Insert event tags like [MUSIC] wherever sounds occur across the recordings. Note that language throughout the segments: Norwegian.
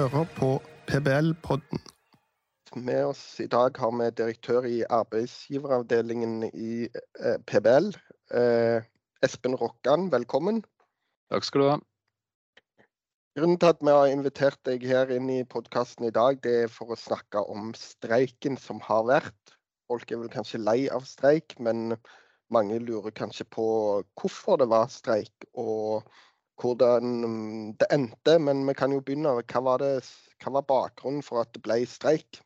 hører på PBL-podden. Med oss i dag har vi direktør i arbeidsgiveravdelingen i eh, PBL. Eh, Espen Rokkan, velkommen. Takk skal du ha. Grunnen til at vi har invitert deg her inn i podkasten i dag, det er for å snakke om streiken som har vært. Folk er vel kanskje lei av streik, men mange lurer kanskje på hvorfor det var streik og hvordan mm, det endte. Men vi kan jo begynne. Hva var, det, hva var bakgrunnen for at det ble streik?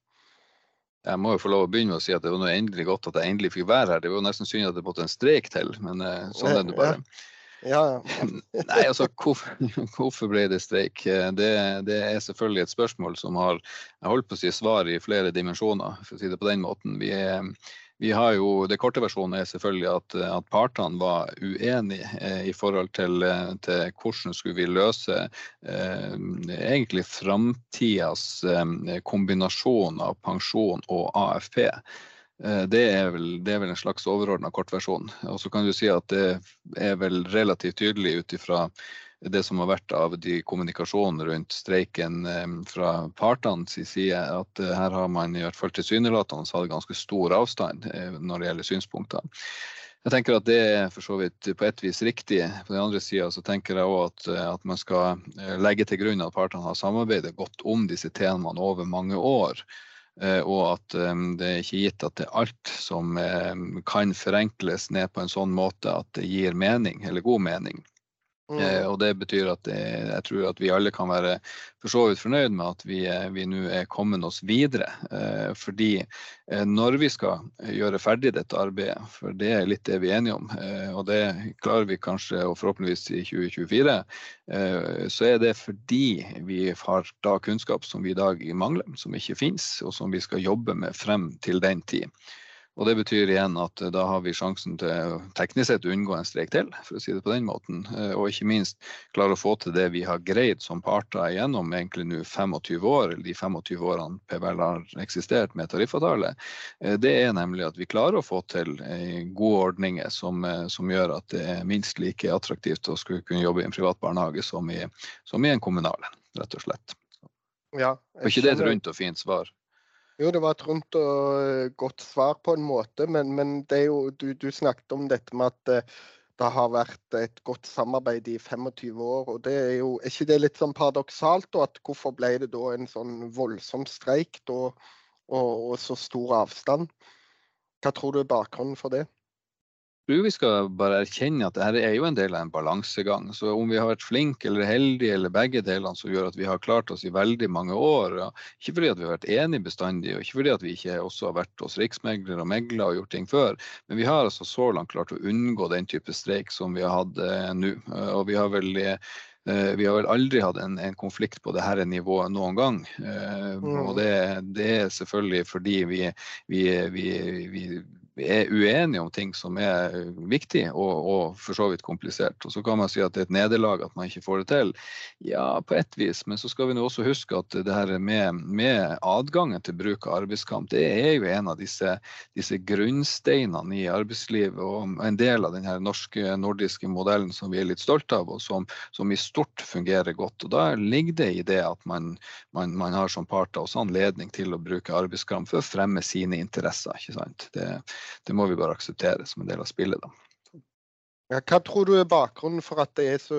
Jeg må jo få lov å begynne med å si at det var noe endelig godt at jeg endelig fikk være her. Det var jo nesten synd at det måtte en streik til, men eh, sånn er det bare. [LAUGHS] Ja, ja. [LAUGHS] Nei, altså hvorfor, [LAUGHS] hvorfor, ble det streik? Det, det, er selvfølgelig et spørsmål som har jeg holdt på å si svar i flere dimensjoner, for å si det på den måten. Vi er, vi har jo, Det korte versjonen er selvfølgelig at, at partene var uenige eh, i forhold til, eh, til, hvordan skulle vi løse eh, egentlig framtidas eh, kombinasjon av pensjon og AFP. Eh, det er, vel, det er vel en slags overordna kortversjon. Og så kan du si at det er vel relativt tydelig ut ifra det som har vært av de kommunikasjonen rundt streiken fra fra partenes side, at eh, her har man i hvert fall tilsynelatende hatt ganske stor avstand eh, når det gjelder synspunkter. Jeg tenker at Det er for så vidt på et vis riktig. På den andre sida tenker jeg òg at, at, man skal legge til grunn at partene har samarbeidet godt om disse temaene over mange år. Og at det er ikke gitt at det er alt som kan forenkles ned på en sånn måte at det gir mening, eller god mening. Mm. Eh, og Det betyr at det, jeg tror at vi alle kan være for så vidt fornøyd med at vi, eh, vi nå er kommet oss videre. Eh, fordi eh, når vi skal gjøre ferdig dette arbeidet, for det er litt det vi er enige om, eh, og det klarer vi kanskje og forhåpentligvis i 2024, eh, så er det fordi vi har da kunnskap som vi i dag mangler, som ikke finnes, og som vi skal jobbe med frem til den tid. Og Det betyr igjen at eh, da har vi sjansen til teknisk sett å unngå en streik til, for å si det på den måten. Eh, og ikke minst klare å få til det vi har greid som parter gjennom egentlig nå 25 år, eller de 25 årene PBL har eksistert med tariffavtale. Eh, det er nemlig at vi klarer å få til gode ordninger som, som gjør at det er minst like attraktivt å skulle kunne jobbe i en privat barnehage som i, som i en kommunal, rett og slett. Ja, og ikke det et rundt og fint svar? Jo, det var et rundt og eh, godt svar på en måte, men, men jo, du, du, snakket om dette med at eh, det har vært et godt samarbeid i 25 år. og det Er jo, er ikke det litt sånn paradoksalt? Og at Hvorfor ble det da en sånn voldsom streik da, og, og så stor avstand? Hva tror du er bakgrunnen for det? Tror vi skal bare erkjenne at dette er jo en del av en balansegang. Så om vi har vært flinke eller heldige eller begge delene som gjør at vi har klart oss i veldig mange år, ja, ikke fordi at vi har vært enige bestandig, og ikke fordi at vi ikke også har vært hos riksmegler og megla og gjort ting før, men vi har altså så langt klart å unngå den type streik som vi har hatt eh, nå. Og vi har vel eh, vi har vel aldri hatt en, en, konflikt på dette nivået noen gang. Mm. Og det, det, er selvfølgelig fordi vi, vi, vi vi er uenige om ting som er viktig og, og, for så vidt komplisert. Og Så kan man si at det er et nederlag at man ikke får det til. Ja, på ett vis, men så skal vi nå også huske at det her med, med adgangen til bruk av arbeidskamp, det er jo en av disse, disse grunnsteinene i arbeidslivet og en del av den norske, nordiske modellen som vi er litt stolte av, og som, som, i stort fungerer godt. Og Da ligger det i det at man, man, man har som parter også anledning til å bruke arbeidskamp for å fremme sine interesser. ikke sant? Det, det må vi bare akseptere som en del av spillet. Da. Ja, hva tror du er bakgrunnen for at det er så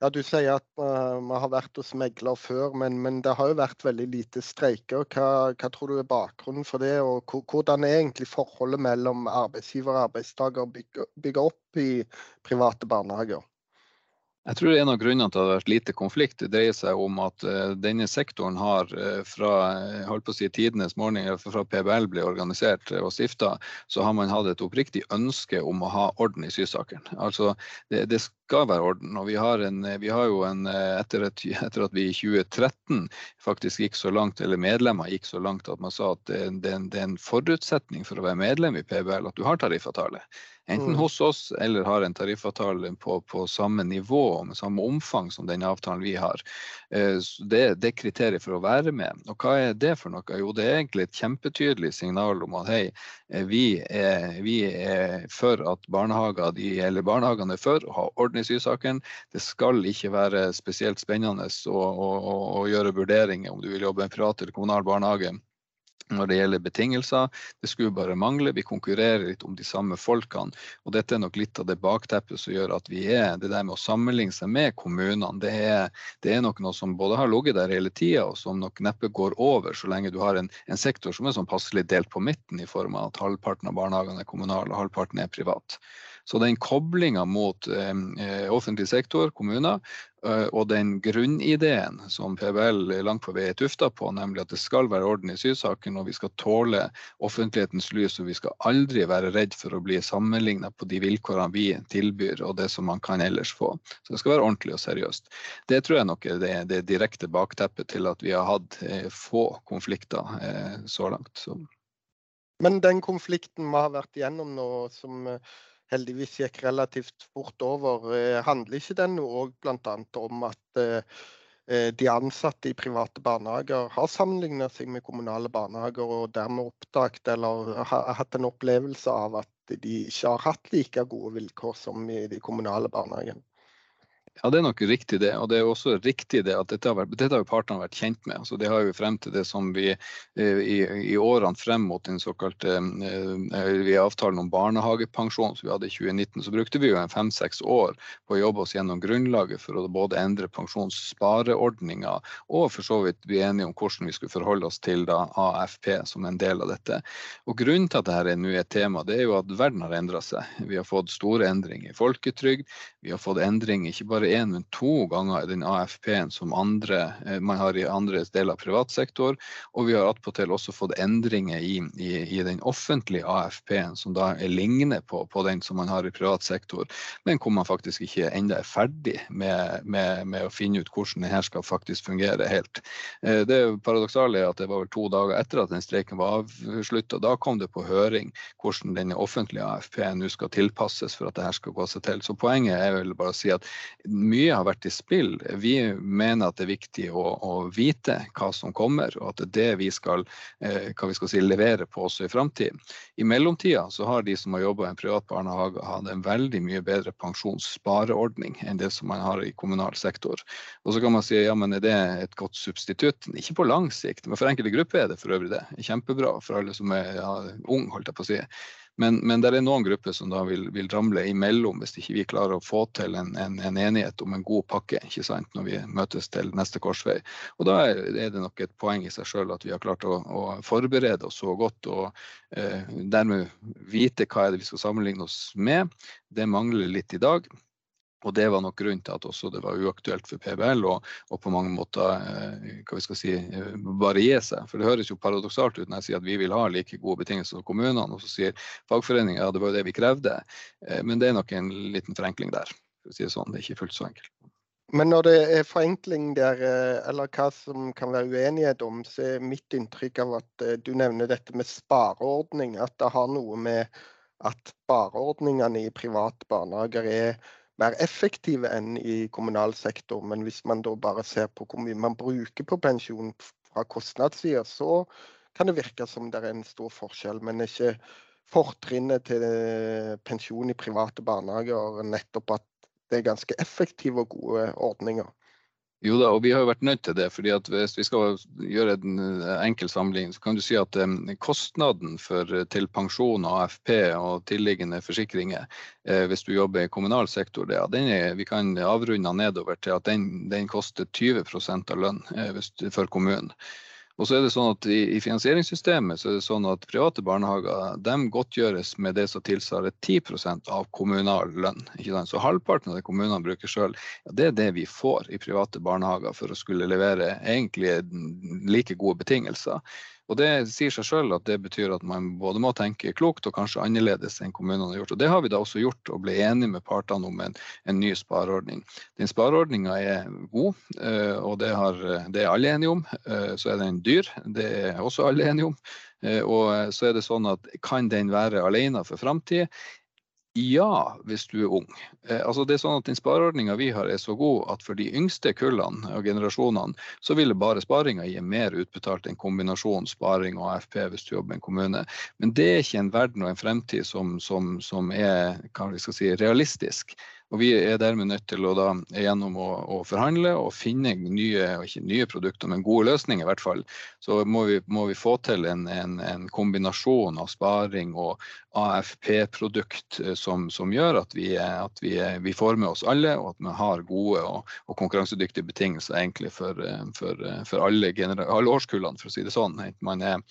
ja, Du sier at vi har vært hos megler før, men, men, det har jo vært veldig lite streiker. Hva, hva, tror du er bakgrunnen for det, og hvordan er egentlig forholdet mellom arbeidsgiver og arbeidstaker bygger opp i private barnehager? Jeg tror en av grunnene til at det har vært lite konflikt, det dreier seg om at uh, denne sektoren har uh, fra holdt på å si tidenes morgen, fra PBL ble organisert og stifta, så har man hatt et oppriktig ønske om å ha orden i sysaken. Altså, det, det, skal være orden. Og vi har, en, vi har jo en etter, et, etter, at vi i 2013 faktisk gikk så langt, eller medlemmer gikk så langt at man sa at det, det, det er en forutsetning for å være medlem i PBL at du har tariffavtale. Enten mm. hos oss eller har en tariffavtale på, på, samme nivå og med samme omfang som den avtalen vi har. Eh, det, det, er kriteriet for å være med. Og hva er det for noe? Jo, det er egentlig et kjempetydelig signal om at hei, eh, vi er, vi er for at barnehager, de, eller barnehagene er for å ha orden orden i sysaken. Det skal ikke være spesielt spennende å, å, å gjøre vurderinger om du vil jobbe i en privat eller kommunal barnehage når det gjelder betingelser. Det skulle bare mangle. Vi konkurrerer litt om de samme folkene. Og dette er nok litt av det bakteppet som gjør at vi er det der med å sammenligne seg med kommunene. Det er, det er nok noe som både har ligget der hele tida, og som nok neppe går over så lenge du har en, en sektor som er sånn passelig delt på midten, i form av at halvparten av barnehagene er kommunale og halvparten er privat. Så den koblinga mot eh, eh, offentlig sektor, kommuner, eh, og den grunnideen som PBL langt på vei er tufta på, nemlig at det skal være orden i sysaken og vi skal tåle offentlighetens lys, og vi skal aldri være redd for å bli sammenligna på de vilkårene vi tilbyr og det som man kan ellers få. Så det skal være ordentlig og seriøst. Det tror jeg nok er det, det direkte bakteppet til at vi har hatt få konflikter så langt. Så. Men den konflikten vi har vært igjennom nå, som heldigvis gikk relativt fort over. Eh, handler ikke den òg bl.a. om at eh, eh, de ansatte i private barnehager har sammenlignet seg med kommunale barnehager og dermed oppdaget eller har hatt en opplevelse av at de ikke har hatt like gode vilkår som i de kommunale barnehagene? Ja, det er nok riktig det. Og det er også riktig det at dette har, vært, dette har partene vært kjent med. Altså, det har jo frem til det som vi eh, i, i årene frem mot den såkalte eh, vi avtalen om barnehagepensjon som vi hadde i 2019, så brukte vi jo en fem-seks år på å jobbe oss gjennom grunnlaget for å både endre pensjonsspareordninga og for så vidt bli enige om hvordan vi skulle forholde oss til da, AFP som en del av dette. Og Grunnen til at dette er nå et tema, det er jo at verden har endra seg. Vi har fått store endringer i folketrygd, vi har fått endringer ikke bare én, men to ganger den AFP-en som andre, eh, man har i andre deler av privat sektor. Og vi har attpåtil også fått endringer i, i, i den offentlige AFP-en, som da er lignende på, på, den som man har i privat sektor, men hvor man faktisk ikke ennå er ferdig med, med, med, å finne ut hvordan det her skal faktisk fungere helt. Det det paradoksale er at det var vel to dager etter at den streiken var avslutta. Da kom det på høring hvordan denne offentlige AFP-en nå skal tilpasses for at det her skal gå seg til. Så poenget er vel bare å si at mye har vært i spill. Vi mener at det er viktig å, å vite hva som kommer, og at det er det vi skal, eh, vi skal si, levere på også i framtiden. I mellomtida så har de som har jobba i en privat barnehage, hatt en veldig mye bedre pensjonsspareordning enn det som man har i kommunal sektor. Og så kan man si ja, men er det et godt substitutt? Ikke på lang sikt, men for enkelte grupper er det for øvrig det. Kjempebra for alle som er ja, ung, holdt jeg på å si. Men, men det er noen grupper som da vil, vil, ramle imellom hvis ikke vi klarer å få til en, en, en, enighet om en god pakke ikke sant, når vi møtes til neste korsvei. Og Da er, er det nok et poeng i seg sjøl at vi har klart å, å, forberede oss så godt og eh, dermed vite hva er det vi skal sammenligne oss med. Det mangler litt i dag. Og Det var nok grunnen til at også det var uaktuelt for PBL og, på mange måter eh, hva vi skal si, eh, bare gi seg. For Det høres jo paradoksalt ut når jeg sier at vi vil ha like gode betingelser som kommunene, og så sier fagforeninga ja, det var jo det vi krevde. Eh, men det er nok en liten forenkling der. for å si Det sånn. Det er ikke fullt så enkelt. Men når det er forenkling der, eller hva som kan være uenighet om, så er mitt inntrykk av at du nevner dette med spareordning. At det har noe med at spareordningene i private barnehager er mer effektive enn i kommunal sektor. Men hvis man da bare ser på hvor mye man bruker på pensjon fra kostnadssida, så kan det virke som det er en stor forskjell. Men ikke fortrinnet til pensjon i private barnehager nettopp at det er ganske effektive og gode ordninger. Jo da, og vi har jo vært nødt til det. fordi at Hvis vi skal gjøre en eh, enkel sammenligning, så kan du si at um, kostnaden for, eh, til pensjon og AFP og tilliggende forsikringer, eh, hvis du jobber i kommunal sektor, det, er, vi kan avrunde nedover til at den, den koster 20 av lønn eh, for kommunen. Og så er det sånn at i, i, finansieringssystemet så er det sånn at private barnehager de godtgjøres med det som tilsvarer 10% av kommunal lønn. Så halvparten av det kommunene bruker sjøl, ja, det er det vi får i private barnehager for å skulle levere egentlig like gode betingelser. Og Det sier seg selv at det betyr at man både må tenke klokt og kanskje annerledes enn kommunene har gjort. Og Det har vi da også gjort, og ble enige med partene om en, en ny spareordning. Den spareordninga er god, eh, og det, har, det, er alle enige om. Eh, så er den dyr, det er også alle enige om. Eh, og så er det sånn at Kan den være alene for framtid? Ja, hvis du er ung. Eh, altså det er sånn at Den spareordninga vi har er så god at for de yngste kullene og generasjonene, så ville bare sparinga gi mer utbetalt enn kombinasjon sparing og AFP hvis du jobber i en kommune. Men det er ikke en verden og en fremtid som, som, som er si, realistisk. Og vi er dermed nødt til å da gjennom å, å forhandle og finne nye, ikke nye produkter, men gode løsninger i hvert fall. Så må vi, må vi få til en, en, en, kombinasjon av sparing og AFP-produkt eh, som, som, gjør at, vi, at vi, vi, får med oss alle, og at vi har gode og, og konkurransedyktige betingelser egentlig for, eh, for, eh, for alle, alle, årskullene, for å si det sånn. Enten man er,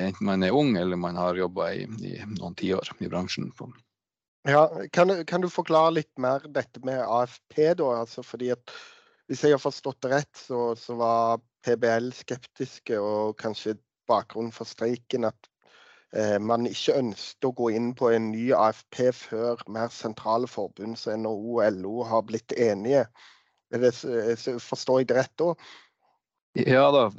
enten man er ung eller man har jobba i, i noen tiår i bransjen. Ja, kan, kan, du forklare litt mer dette med AFP, da? Altså fordi at Hvis jeg har forstått det rett, så, så var PBL skeptiske, og kanskje bakgrunnen for streiken at eh, man ikke ønsket å gå inn på en ny AFP før mer sentrale forbund som NHO og LO har blitt enige. Det, forstår jeg det rett da? Ja da,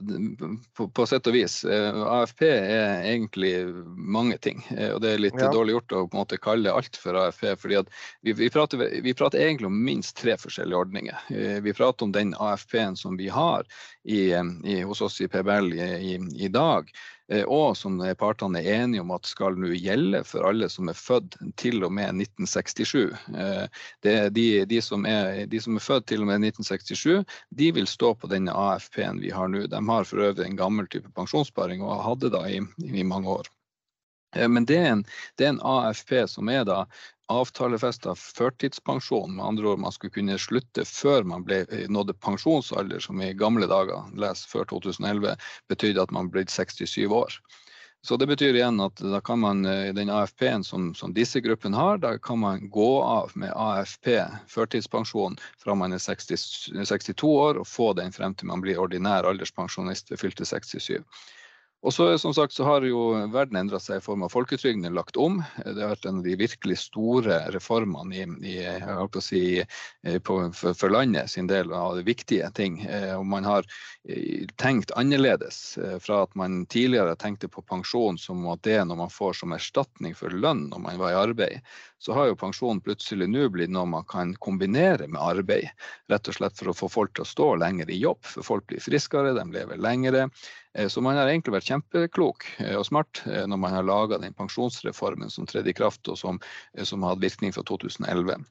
på, på, sett og vis. Eh, AFP er egentlig mange ting. Eh, og det er litt ja. dårlig gjort å på en måte kalle alt for AFP. fordi vi, vi, prater, vi, prater, egentlig om minst tre forskjellige ordninger. Eh, vi prater om den AFP-en som vi har i, i, hos oss i PBL i, i dag. Eh, og som partene er enige om at skal nå gjelde for alle som er født til og med 1967. Eh, de, de, som er, de som er født til og med 1967, de vil stå på denne AFP-en vi har nå. De har for øvrig en gammel type pensjonssparing og hadde da i, i mange år. Eh, men det er, en, det er, en, AFP som er da avtalefesta førtidspensjon. Med andre ord, man skulle kunne slutte før man ble, eh, nådde pensjonsalder, som i gamle dager, les før 2011, betydde at man ble 67 år. Så det betyr igjen at da kan man, i den AFP-en som, som, disse gruppene har, da kan man gå av med AFP, førtidspensjon, fra man er 60, 62 år og få den frem til man blir ordinær alderspensjonist ved fylte 67. Og så, som sagt, så har jo verden endra seg i form av folketrygden lagt om. Det har vært en av de virkelig store reformene i, i, si, på, for, for, landet sin del av de viktige ting. Eh, og man har eh, tenkt annerledes eh, fra at man tidligere tenkte på pensjon som at det når man får som erstatning for lønn når man var i arbeid. Så har jo pensjon plutselig nå blitt noe man kan kombinere med arbeid. Rett og slett for å få folk til å stå lenger i jobb. For folk blir friskere, de lever lengre. Eh, så man har egentlig vært kjempeklok eh, og smart eh, når man har laga den pensjonsreformen som tredde i kraft og som, som hadde virkning fra 2011.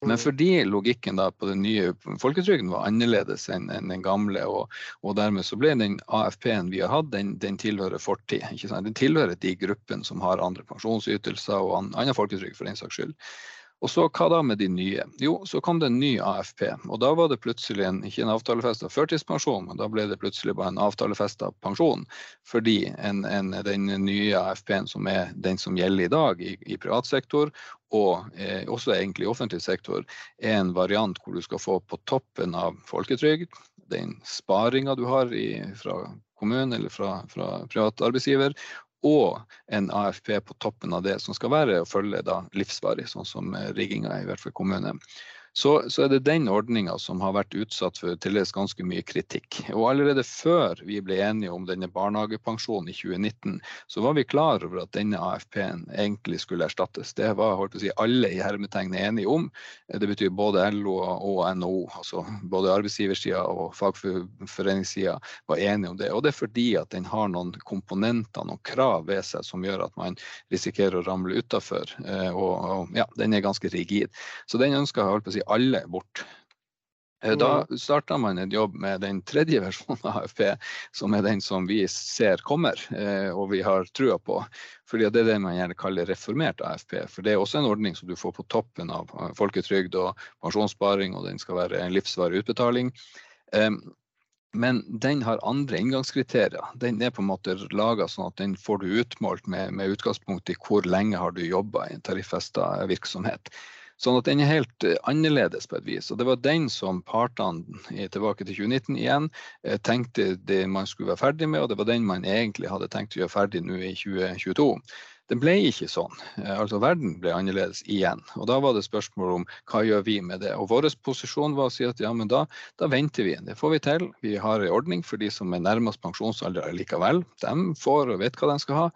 Men mm. fordi logikken da på den nye folketrygden var annerledes enn den gamle, og, og, dermed så ble den AFP-en vi har hatt, den, den tilhører fortid. Den tilhører de gruppene som har andre pensjonsytelser og annen folketrygd for den saks skyld. Og så hva da med de nye? Jo, så kom det en ny AFP. Og da var det plutselig en, ikke en avtalefesta førtidspensjon, men da ble det plutselig bare en avtalefesta pensjon. Fordi en, en, den nye AFP-en som er den som gjelder i dag i, i privat sektor, og eh, også egentlig i offentlig sektor, er en variant hvor du skal få på toppen av folketrygd, den sparinga du har i, fra kommunen eller fra, fra privat arbeidsgiver, og en AFP på toppen av det, som skal være å følge da livsvarig, sånn som eh, rigginga i hvert fall kommune så, så, er det den ordninga som har vært utsatt for til dels ganske mye kritikk. Og allerede før vi ble enige om denne barnehagepensjonen i 2019, så var vi klar over at denne AFP-en egentlig skulle erstattes. Det var holdt å si, alle i hermetegn enige om. Det betyr både LO og NHO, altså både arbeidsgiversida og fagforeningssida var enige om det. Og det er fordi at den har noen komponenter, noen krav ved seg som gjør at man risikerer å ramle utafor. Eh, og, og ja, den er ganske rigid. Så den ønsker jeg holdt på å si, alle bort. Eh, da mm. starta man en jobb med den tredje versjonen av AFP, som er den som vi ser kommer, eh, og vi har trua på. Fordi Det er det man gjerne kaller reformert AFP. For Det er også en ordning som du får på toppen av folketrygd og pensjonssparing, og den skal være en livsvarig utbetaling. Men den har andre inngangskriterier. Den er på en måte laga sånn at den får du utmålt med, med utgangspunkt i hvor lenge har du jobba i en tariffesta virksomhet. Sånn at den er helt eh, annerledes på et vis. Og det var den som partene tilbake til 2019 igjen eh, tenkte det man skulle være ferdig med, og det var den man egentlig hadde tenkt å gjøre ferdig nå i 2022. Det ble ikke sånn. Eh, altså Verden ble annerledes igjen. Og Da var det spørsmål om hva gjør vi med det. Og Vår posisjon var å si at ja, men da, da venter vi. Det får vi til. Vi har en ordning for de som er nærmest pensjonsalder likevel. De får og vet hva de skal ha.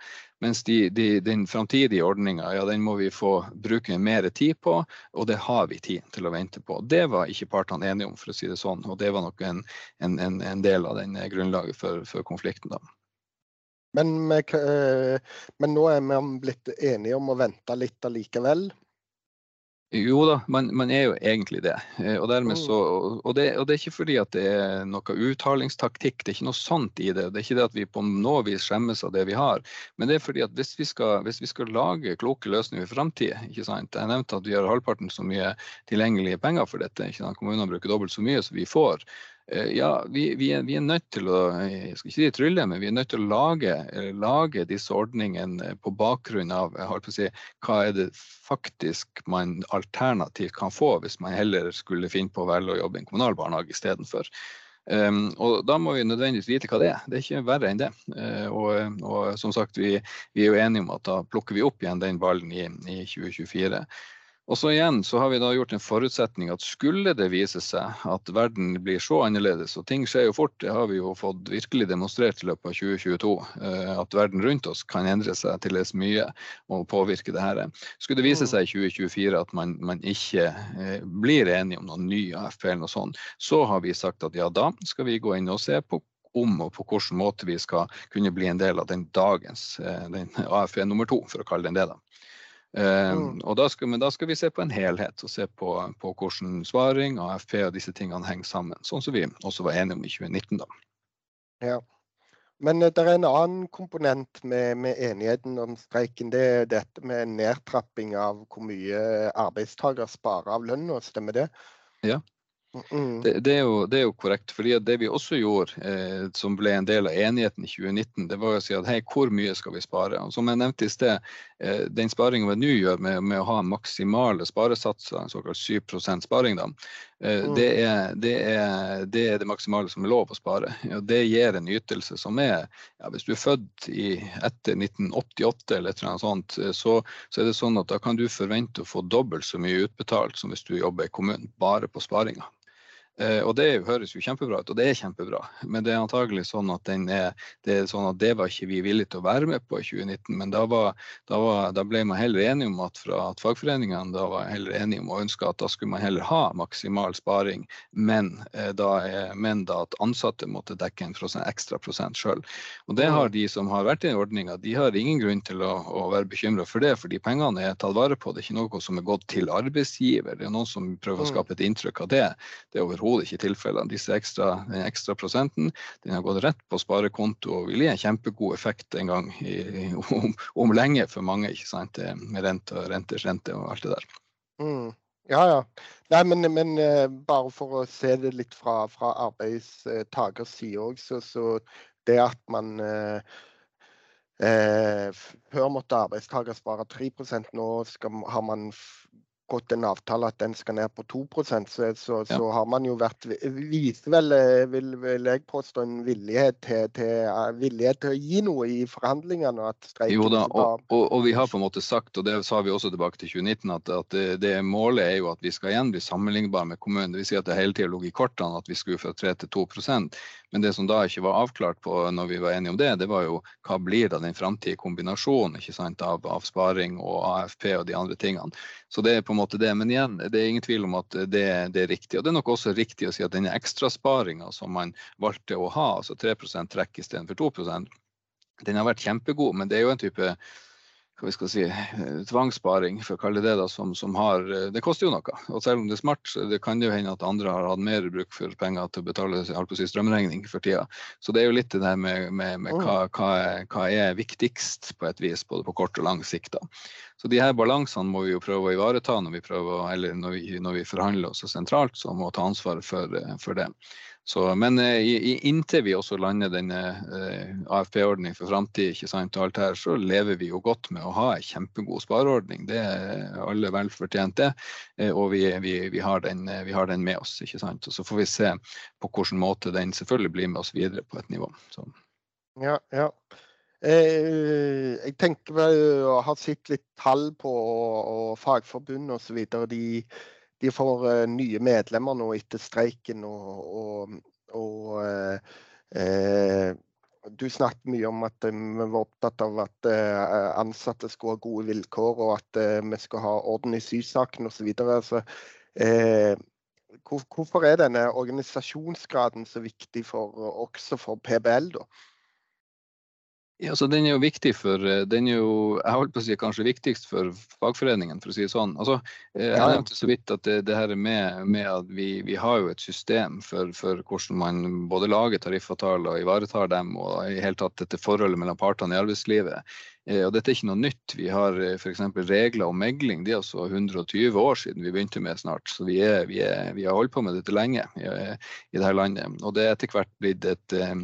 Mens de, de, den framtidige ordninga, ja, den må vi få bruke mer tid på, og det har vi tid til å vente på. Det var ikke partene enige om, for å si det sånn. Og det var nok en, en, en del av den grunnlaget for, for konflikten. da. Men, eh, men, nå er vi blitt enige om å vente litt allikevel. Jo da, man, man, er jo egentlig det. Eh, og, Mm. så, og, det. og, det. er ikke fordi at det er noe uttalingstaktikk, det er ikke noe sånt i det. Det er ikke det at vi på noe vis skjemmes av det vi har. Men det er fordi at hvis vi skal, hvis vi skal lage kloke løsninger for framtida Jeg nevnte at vi har halvparten så mye tilgjengelige penger for dette. Kommunene bruker dobbelt så mye som vi får. Eh, ja, vi, vi, er, vi, er, nødt til å jeg skal ikke si trylle, men vi er nødt til å lage, eh, lage disse ordningene på bakgrunn av si, hva er det faktisk man alternativt kan få hvis man heller skulle finne på å velge å jobbe i en kommunal barnehage istedenfor. Um, og da må vi nødvendigvis vite hva det er. Det er ikke verre enn det. Uh, og, og, som sagt, vi, vi, er jo enige om at da plukker vi opp igjen den ballen i, i 2024. Og så igjen så har vi da gjort en forutsetning at skulle det vise seg at verden blir så annerledes, og ting skjer jo fort, det har vi jo fått virkelig demonstrert i løpet av 2022, eh, at verden rundt oss kan endre seg til det mye og påvirke det her. Skulle det vise mm. seg i 2024 at man, man ikke eh, blir enige om noen ny AFP eller noe sånt, så har vi sagt at ja, da skal vi gå inn og se på om og på hvilken måte vi skal kunne bli en del av den dagens eh, den AFP nummer to, for å kalle den det. da. Um, og da skal, men da skal vi se på en helhet og se på, på hvordan svaring, AFP og disse tingene henger sammen. Sånn som vi også var enige om i 2019. da. Ja. Men eh, det er en annen komponent med, med, enigheten om streiken. Det er dette med nedtrapping av hvor mye arbeidstaker sparer av lønna, stemmer det? Ja. Mm. Det, det, er jo, det, er jo, korrekt. fordi Det vi også gjorde, eh, som ble en del av enigheten i 2019, det var å si at hei, hvor mye skal vi spare? Og som jeg nevnte i sted, eh, den sparingen vi nå gjør med, med, å ha maksimale sparesatser, en såkalt 7 sparing, da, eh, mm. det, er, det, er, det, er, det maksimale som er lov å spare. Og det gir en ytelse som er ja, Hvis du er født i, etter 1988 eller annet sånt, eh, så, så, er det sånn at da kan du forvente å få dobbelt så mye utbetalt som hvis du jobber i kommunen, bare på sparinga. Eh, og det høres jo kjempebra ut, og det er kjempebra. Men det er antagelig sånn at, er, det, er sånn at det var ikke vi villige til å være med på i 2019. Men da, var, da, var, da ble man heller enige om at, fra, at fagforeningene da var heller enige om å ønske at da skulle man heller ha maksimal sparing, men eh, da, men da at ansatte måtte dekke en prosent, ekstra prosent sjøl. Og det har mm. de som har vært i ordninga, de har ingen grunn til å, å være bekymra for det, fordi pengene er tatt vare på. Det er ikke noe som er gått til arbeidsgiver. Det er noen som prøver å mm. skape et inntrykk av det. Det er overhodet ikke tilfellet. Disse ekstra, den ekstra prosenten den har gått rett på sparekonto og vil gi en kjempegod effekt en gang i, om, om, lenge for mange. ikke sant, Med rente, renters rente og alt det der. Mm. Ja, ja. Nei, men, men uh, bare for å se det litt fra, fra arbeidstakers side òg, så, så, det at man uh, uh, Før måtte arbeidstaker spare 3 nå skal, har man gått en avtale at den skal ned på 2 så, så, ja. så har man jo vært Viser vel, eh, vil, vil, jeg påstå, en villighet til, til, eh, villighet til, å gi noe i forhandlingene. Jo da, og, og, og, vi har på en måte sagt, og det sa vi også tilbake til 2019, at, at det, det, målet er jo at vi skal igjen bli sammenlignbare med kommunen. Det vil si at det hele tida lå i kortene at vi skulle fra 3 til 2 men det som da ikke var avklart på når vi var enige om det, det var jo hva blir da den framtidige kombinasjonen av, av, sparing og AFP og de andre tingene. Så det er på en måte det. Men igjen, det er ingen tvil om at det, det er riktig. Og det er nok også riktig å si at denne ekstrasparinga som man valgte å ha, altså 3% trekk istedenfor 2% den har vært kjempegod, men det er jo en type hva vi skal si, eh, tvangssparing, for å kalle det det, som, som, har eh, Det koster jo noe. Og selv om det er smart, så det kan jo hende at andre har hatt mer bruk for penger til å betale si, strømregning for tida. Så det er jo litt det der med, med, med hva, hva, er, hva, er, viktigst på et vis, både på kort og lang sikt. da. Så de her balansene må vi jo prøve å ivareta når vi, prøver, eller når vi, når vi forhandler oss sentralt, så må ta ansvaret for, eh, for det. Så, men eh, inntil vi også lander denne eh, AFP-ordningen for framtid, så lever vi jo godt med å ha en kjempegod spareordning. Det er alle vel fortjent, det. Eh, og vi, vi, vi, har den, vi, har den, med oss. ikke sant? Og så får vi se på hvilken måte den selvfølgelig blir med oss videre på et nivå. Så. Ja, ja. jeg tenker vel å ha sett litt tall på og, og fagforbund osv. De, de får uh, nye medlemmer nå etter streiken. og, og, og uh, uh, du snakket mye om at vi var opptatt av at ansatte skulle ha gode vilkår, og at vi skal ha orden i sysaken osv. Så, hvor, hvorfor er denne organisasjonsgraden så viktig for, også for PBL? da? Ja, så Den er jo viktig for eh, den er jo, jeg holdt på å si kanskje viktigst for fagforeningen, for å si det sånn. Altså, eh, jeg nevnte så vidt at det, det her er med, med at vi, vi, har jo et system for, for, hvordan man både lager tariffavtaler og ivaretar dem, og i hele tatt dette forholdet mellom partene i arbeidslivet. Eh, og dette er ikke noe nytt. Vi har eh, f.eks. regler om megling. Det er altså 120 år siden vi begynte med snart. Så vi, er, vi, er, vi har holdt på med dette lenge i, i dette landet. Og det er etter hvert blitt et eh,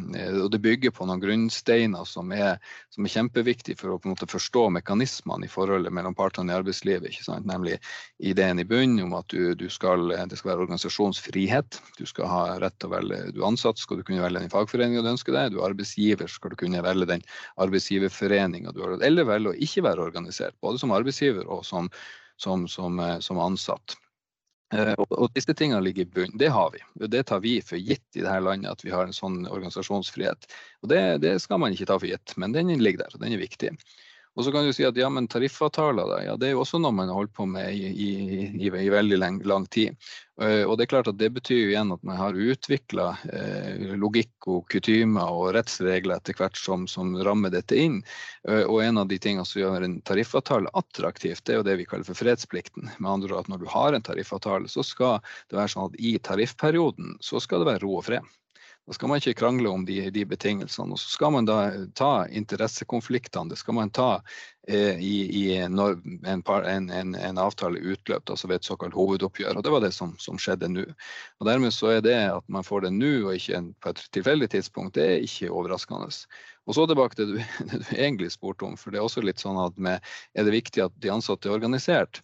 Og det bygger på noen grunnsteiner som er, som er kjempeviktige for å på en måte forstå mekanismene i forholdet mellom partene i arbeidslivet. ikke sant? Nemlig ideen i bunnen om at du, du skal, det skal være organisasjonsfrihet. Du skal ha rett til å velge Du ansatt, skal du kunne velge den fagforeninga du ønsker deg. Du er arbeidsgiver, skal du kunne velge den arbeidsgiverforeninga du har organisert, eller velger å ikke være organisert, både som arbeidsgiver og som, som, som, eh, som ansatt. Eh, og disse tingene ligger i bunnen. Det har vi. Det tar vi for gitt i dette landet, at vi har en sånn organisasjonsfrihet. Og det, det skal man ikke ta for gitt, men den ligger der, og den er viktig. Og så kan du si at ja, men tariffavtaler, ja, det er jo også noe man har holdt på med i, i, i, i veldig lang, lang, tid. Eh, og det er klart at det betyr jo igjen at man har utvikla eh, logikk og kutymer og rettsregler etter hvert som, som, rammer dette inn. Eh, og en av de tingene som gjør en tariffavtale attraktivt, det er jo det vi kaller for fredsplikten. Med andre ord at når du har en tariffavtale, så skal det være sånn at i tariffperioden så skal det være ro og fred. Da skal man ikke krangle om de, de, betingelsene. Og så skal man da ta interessekonfliktene. Det skal man ta eh, i, i når en, par, en, en, en, avtale utløpt, altså ved et såkalt hovedoppgjør. Og det var det som, som skjedde nå. Og Dermed så er det at man får det nå og ikke på et tilfeldig tidspunkt, det er ikke overraskende. Og så tilbake til det du, [LAUGHS] det du egentlig spurte om, for det er også litt sånn at med, er det viktig at de ansatte er organisert?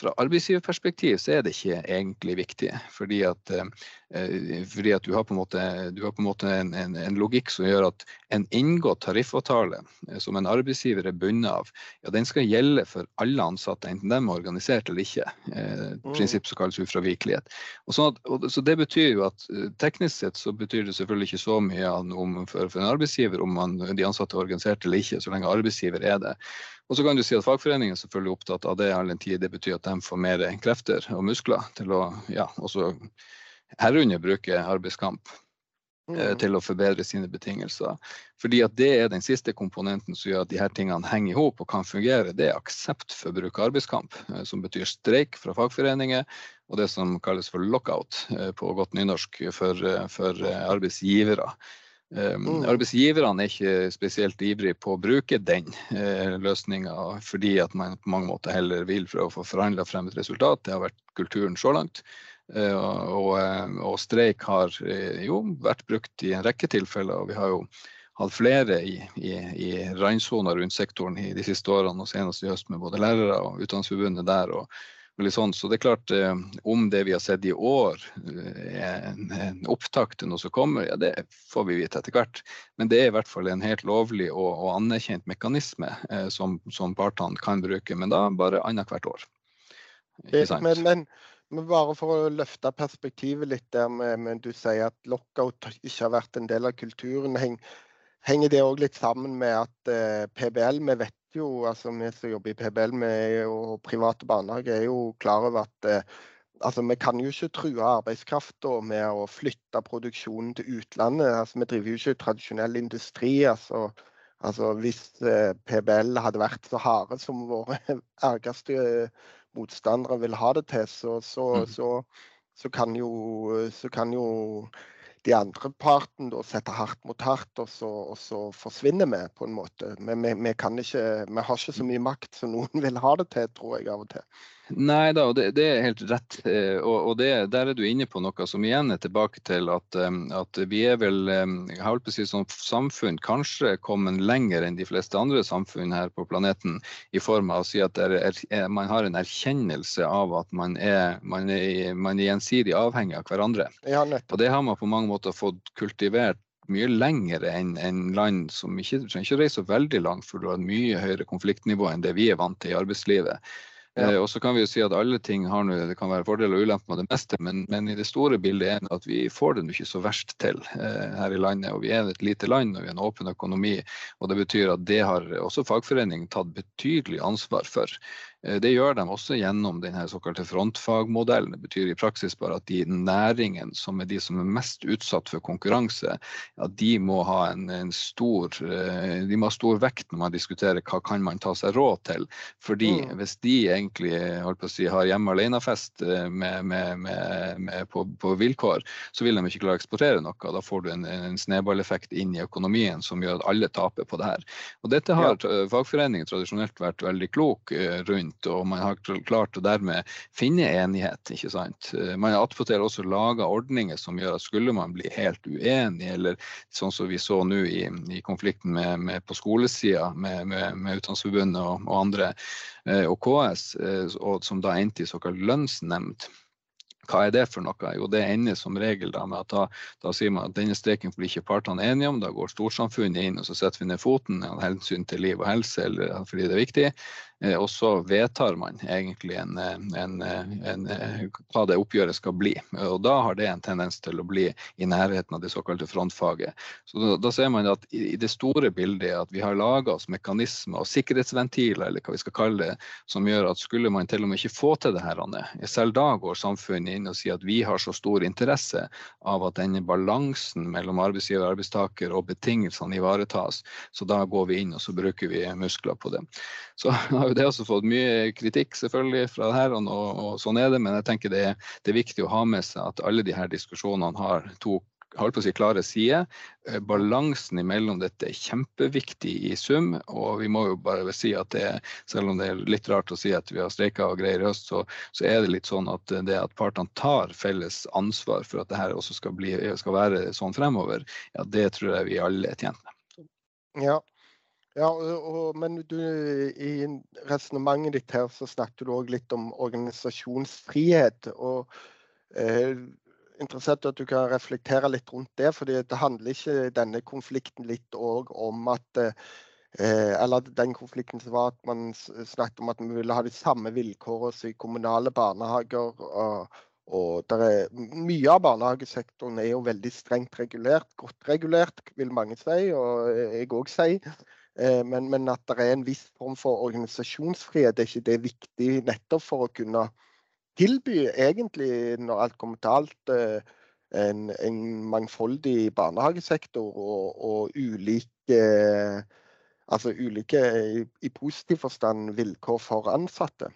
Fra arbeidsgiverperspektiv så er det ikke egentlig viktig. Fordi at, eh, fordi at du har på en måte, på en, måte en, en, en, logikk som gjør at en inngått tariffavtale eh, som en arbeidsgiver er bundet av, ja, den skal gjelde for alle ansatte, enten de er organisert eller ikke. Eh, mm. prinsipp som kalles ufravikelighet. Og sånn at, og, så det betyr jo at eh, Teknisk sett så betyr det selvfølgelig ikke så mye om, for, for, en arbeidsgiver om man, de ansatte er organisert eller ikke, så lenge arbeidsgiver er det. Og så kan du si at Fagforeningen er selvfølgelig opptatt av det all den tid det betyr at de får mer krefter og muskler til å ja, også herunder bruke arbeidskamp eh, mm. til å forbedre sine betingelser. Fordi at Det er den siste komponenten som gjør at de her tingene henger i hop og kan fungere. Det er aksept for bruk av arbeidskamp, eh, som betyr streik fra fagforeninger, og det som kalles for lockout eh, på godt nynorsk for, for arbeidsgivere. Um, mm. Arbeidsgiverne er ikke spesielt ivrige på å bruke den uh, løsninga, fordi at man på mange måter heller vil for å få forhandla frem et resultat. Det har vært kulturen så langt. Uh, og, uh, og, streik har uh, jo vært brukt i en rekke tilfeller. og Vi har jo hatt flere i, i, i randsona rundt sektoren i de siste årene, og senest i høst med både lærere og Utdanningsforbundet der. og Sånn. Så det er klart, eh, om det vi har sett i år eh, er en, en opptakt til noe som kommer, ja det får vi vite etter hvert. Men det er i hvert fall en helt lovlig og, og anerkjent mekanisme eh, som, som, partene kan bruke, men da bare annethvert år. Men, men, men, bare for å løfte perspektivet litt der med, med du sier at lockout ikke har vært en del av kulturen. Heng, henger det òg litt sammen med at eh, PBL, vi vet jo, altså vi som jobber i PBL med, og private barnehager, er jo klar over at eh, altså, vi kan jo ikke true arbeidskrafta med å flytte produksjonen til utlandet. Altså, vi driver jo ikke tradisjonell industri. altså Altså, hvis eh, PBL hadde vært så harde som våre [LAUGHS] ergeste motstandere vil ha det til, så, så, mm. så, så, kan, jo, så kan jo de andre parten da setter hardt mot hardt, og så, og så forsvinner vi på en måte. Men vi, vi, ikke, vi, har ikke så mye makt som noen [LAUGHS] vil ha det til, tror jeg av og til. Nei da, det, det, er helt rett. Eh, og, og det, der er du inne på noe som igjen er tilbake til at, at vi er vel jeg holdt på å si, som samfunn kanskje kommet lenger enn de fleste andre samfunn her på planeten, i form av å si at er, er, man har en erkjennelse av at man er, man er, man er gjensidig avhengig av hverandre. Ja, og det har man på mange måter fått kultivert mye lengre enn en land som ikke trenger ikke reise så veldig langt for du har et mye høyere konfliktnivå enn det vi er vant til i arbeidslivet. Ja. Eh, og så kan vi jo si at alle ting har noe, det kan være fordeler og ulemper med det meste, men, men, i det store bildet er det at vi får det ikke så verst til eh, her i landet. Og vi er et lite land og vi har en åpen økonomi. Og det betyr at det har også fagforeningen tatt betydelig ansvar for. Eh, det gjør de også gjennom denne såkalte frontfagmodellen. Det betyr i praksis bare at de næringene som er de som er mest utsatt for konkurranse, ja, de må ha en, en stor, eh, de må ha stor vekt når man diskuterer hva kan man ta seg råd til. Fordi mm. hvis de egentlig å si, har hjemme alene-fest eh, med, med, med, på, på, vilkår, så vil de ikke klare å eksportere noe. Da får du en, en snøballeffekt inn i økonomien som gjør at alle taper på det her. Og dette har ja. fagforeningen tradisjonelt vært veldig klok rundt rundt, og man har klart å dermed finne enighet. ikke sant? Eh, man har attpåtil også laga ordninger som gjør at skulle man bli helt uenig, eller sånn som vi så nå i, i konflikten med, med på skolesida med, med, med Utdanningsforbundet og, og, andre, eh, og KS, eh, og som da endte i såkalt lønnsnemnd hva er det for noe? Jo, det ender som regel da med at da, da sier man at denne streken blir ikke partene enige om. Da går storsamfunnet inn og så setter vi ned foten av hensyn til liv og helse eller fordi det er viktig. Eh, og så vedtar man egentlig en, eh, en, eh, en, hva det oppgjøret skal bli. Og da har det en tendens til å bli i nærheten av det såkalte frontfaget. Så da, da ser man at i, det store bildet at vi har laga oss mekanismer og sikkerhetsventiler, eller hva vi skal kalle det, som gjør at skulle man til og med ikke få til det her, selv da går samfunnet inn og sier at vi har så stor interesse av at denne balansen mellom arbeidsgiver og arbeidstaker og betingelsene ivaretas, så da går vi inn og så bruker vi muskler på det. Så [LAUGHS] jo det også fått mye kritikk selvfølgelig fra herrene, og, og, sånn er det. Men jeg tenker det, det, er viktig å ha med seg at alle her diskusjonene har to holdt på å si klare sider. Eh, balansen imellom dette er kjempeviktig i sum. Og vi må jo bare si at det, selv om det er litt rart å si at vi har streika og greier i høst, så, så, er det litt sånn at det at partene tar felles ansvar for at det her også skal, bli, skal være sånn fremover, ja, det tror jeg vi alle er tjent med. Ja, ja, og, men du, i resonnementet ditt her så snakket du òg litt om organisasjonsfrihet. og eh, Interessert i at du kan reflektere litt rundt det. fordi det handler ikke denne konflikten litt òg om at eh, Eller den konflikten som var at man snakket om at vi ville ha de samme vilkårene som i kommunale barnehager. og og er, Mye av barnehagesektoren er jo veldig strengt regulert, godt regulert, vil mange si, og jeg òg si. Eh, men, men, at det er en viss form for organisasjonsfrihet, er ikke det viktig nettopp for å kunne tilby, egentlig, når alt kommer til alt, eh, en, en mangfoldig barnehagesektor og, og ulike altså ulike i, i positiv forstand vilkår for ansatte.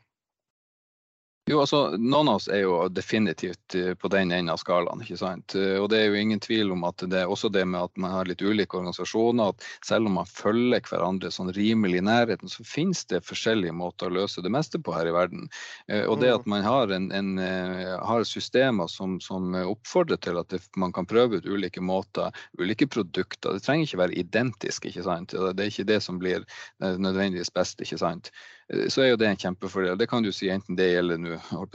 Jo, altså, Noen av oss er jo definitivt eh, på den enden av skalaen. ikke sant? Eh, og Det er jo ingen tvil om at det er også det med at man har litt ulike organisasjoner. at Selv om man følger hverandre sånn rimelig i nærheten, så finnes det forskjellige måter å løse det meste på her i verden. Eh, og det at mm. man har, en, en, har systemer som, som, oppfordrer til at det, man kan prøve ut ulike måter, ulike produkter. Det trenger ikke være identisk. ikke sant? Det er ikke det som blir nødvendigvis best. ikke sant? Så er jo det en kjempefordel. Det kan du si enten det gjelder nu,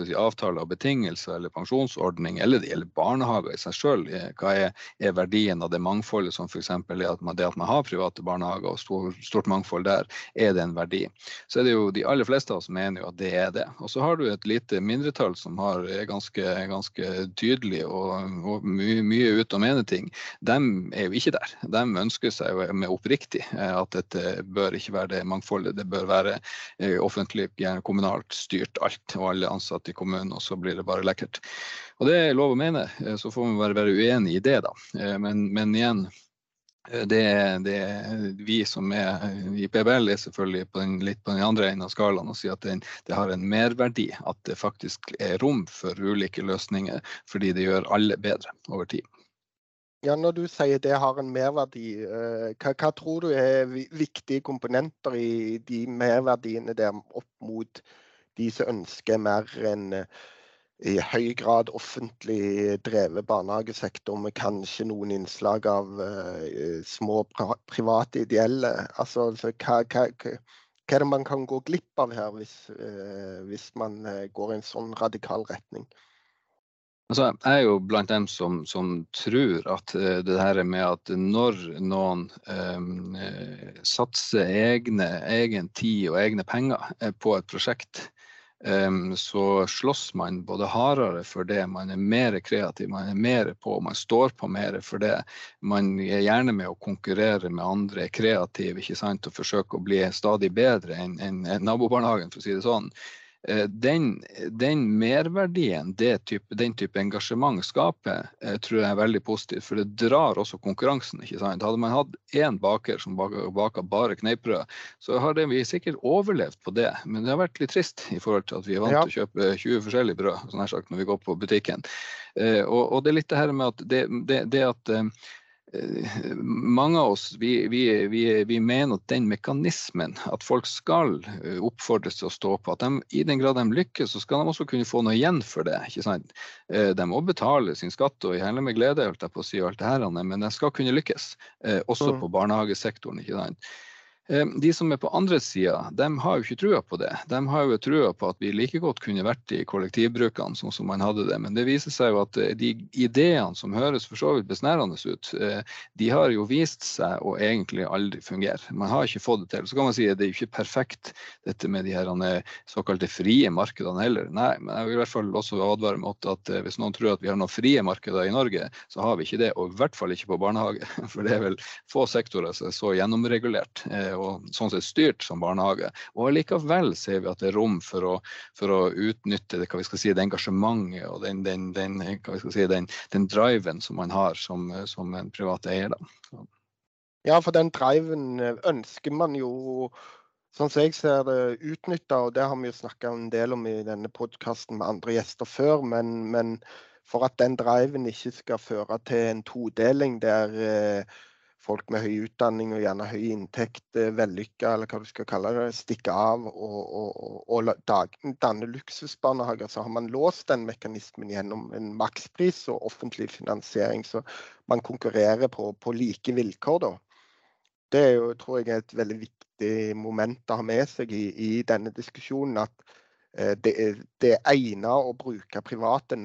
si, avtaler og betingelser eller pensjonsordning, eller det gjelder barnehager i seg sjøl. Hva er, er, verdien av det mangfoldet som f.eks. er at man, det at man har private barnehager og stor, stort mangfold der, er det en verdi. Så er det jo de aller fleste av oss mener jo at det er det. Og så har du et lite mindretall som har, er ganske, ganske tydelig og, og mye, mye ut og mener ting. De er jo ikke der. De ønsker seg jo med oppriktig at dette bør ikke være det mangfoldet. Det bør være offentlig, kommunalt styrt alt og alle ansatte i kommunen, og så blir det bare lekkert. Og det er lov å mene, eh, så får man bare være uenig i det, da. Eh, men, men igjen, eh, det, det, vi som er i PBL, er selvfølgelig på den, litt på den andre enden av skalaen og sier at den, det, har en merverdi. At det faktisk er rom for ulike løsninger, fordi det gjør alle bedre over tid. Ja, Når du sier det har en merverdi, eh, hva, hva, tror du er viktige komponenter i de merverdiene der opp mot de som ønsker mer en eh, i høy grad offentlig drevet barnehagesektor med kanskje noen innslag av uh, små private ideelle? Altså, hva, hva, hva, er det man kan gå glipp av her hvis, uh, hvis man går i en sånn radikal retning? Altså, jeg er jo blant dem som, som tror at uh, det her med at når noen um, satser egne, egen tid og egne penger på et prosjekt, så slåss man både hardere for det, man er mer kreativ, man er mer på, man står på mer for det. Man er gjerne med å konkurrere med andre, er kreativ ikke sant, og forsøker å bli stadig bedre enn en, en nabobarnehagen, for å si det sånn. Eh, den, den merverdien type, den type engasjement skaper, eh, tror jeg er veldig positivt. For det drar også konkurransen. ikke sant? Hadde man hatt én baker som baka bare kneippbrød, så hadde vi sikkert overlevd på det. Men det har vært litt trist i forhold til at vi er vant til ja. å kjøpe 20 forskjellige brød sånn sagt, når vi går på butikken. Eh, og, og, det er litt det her med at det, det, det at mange av oss vi, vi, vi, vi, mener at den mekanismen, at folk skal eh, oppfordres til å stå på, at de, i den grad de lykkes, så skal de også kunne få noe igjen for det. ikke sant? Eh, de må betale sin skatt og gjerne med glede, holdt jeg på å si, alt det her, men de skal kunne lykkes. Også mm. på barnehagesektoren. ikke sant? De som er på andre sida, de har jo ikke trua på det. De har jo trua på at vi like godt kunne vært i kollektivbrukene sånn som man hadde det. Men det viser seg jo at eh, de ideene som høres for så vidt besnærende ut, eh, de har jo vist seg å egentlig aldri fungere. Man har ikke fått det til. Så kan man si at det er ikke perfekt dette med de her eh, såkalte frie markedene heller. Nei, men jeg vil i hvert fall også advare mot at hvis noen tror at vi har noen frie markeder i Norge, så har vi ikke det. Og i hvert fall ikke på barnehage. [LAUGHS] For det er vel få sektorer som er så gjennomregulert og sånn sett styrt som barnehage. Og likevel ser vi at det er rom for å, for å utnytte det, si, det engasjementet og den, den, den, si, den, driven som man har som, som en privat eier. Da. Ja, for den driven eh, ønsker man jo sånn som jeg ser det, utnytta. Og det har vi jo snakka en del om i denne podkasten med andre gjester før. Men, men, for at den driven ikke skal føre til en todeling der eh, folk med høy utdanning og gjerne høy inntekt, eh, vellykka eller hva du skal kalle det, stikke av og, og, og og danne luksusbarnehager, så har man låst den mekanismen gjennom en makspris og offentlig finansiering. Så man konkurrerer på, på like vilkår, da. Det er jo, tror jeg er et veldig viktig moment å ha med seg i, i denne diskusjonen. At eh, det, det er egnet å bruke private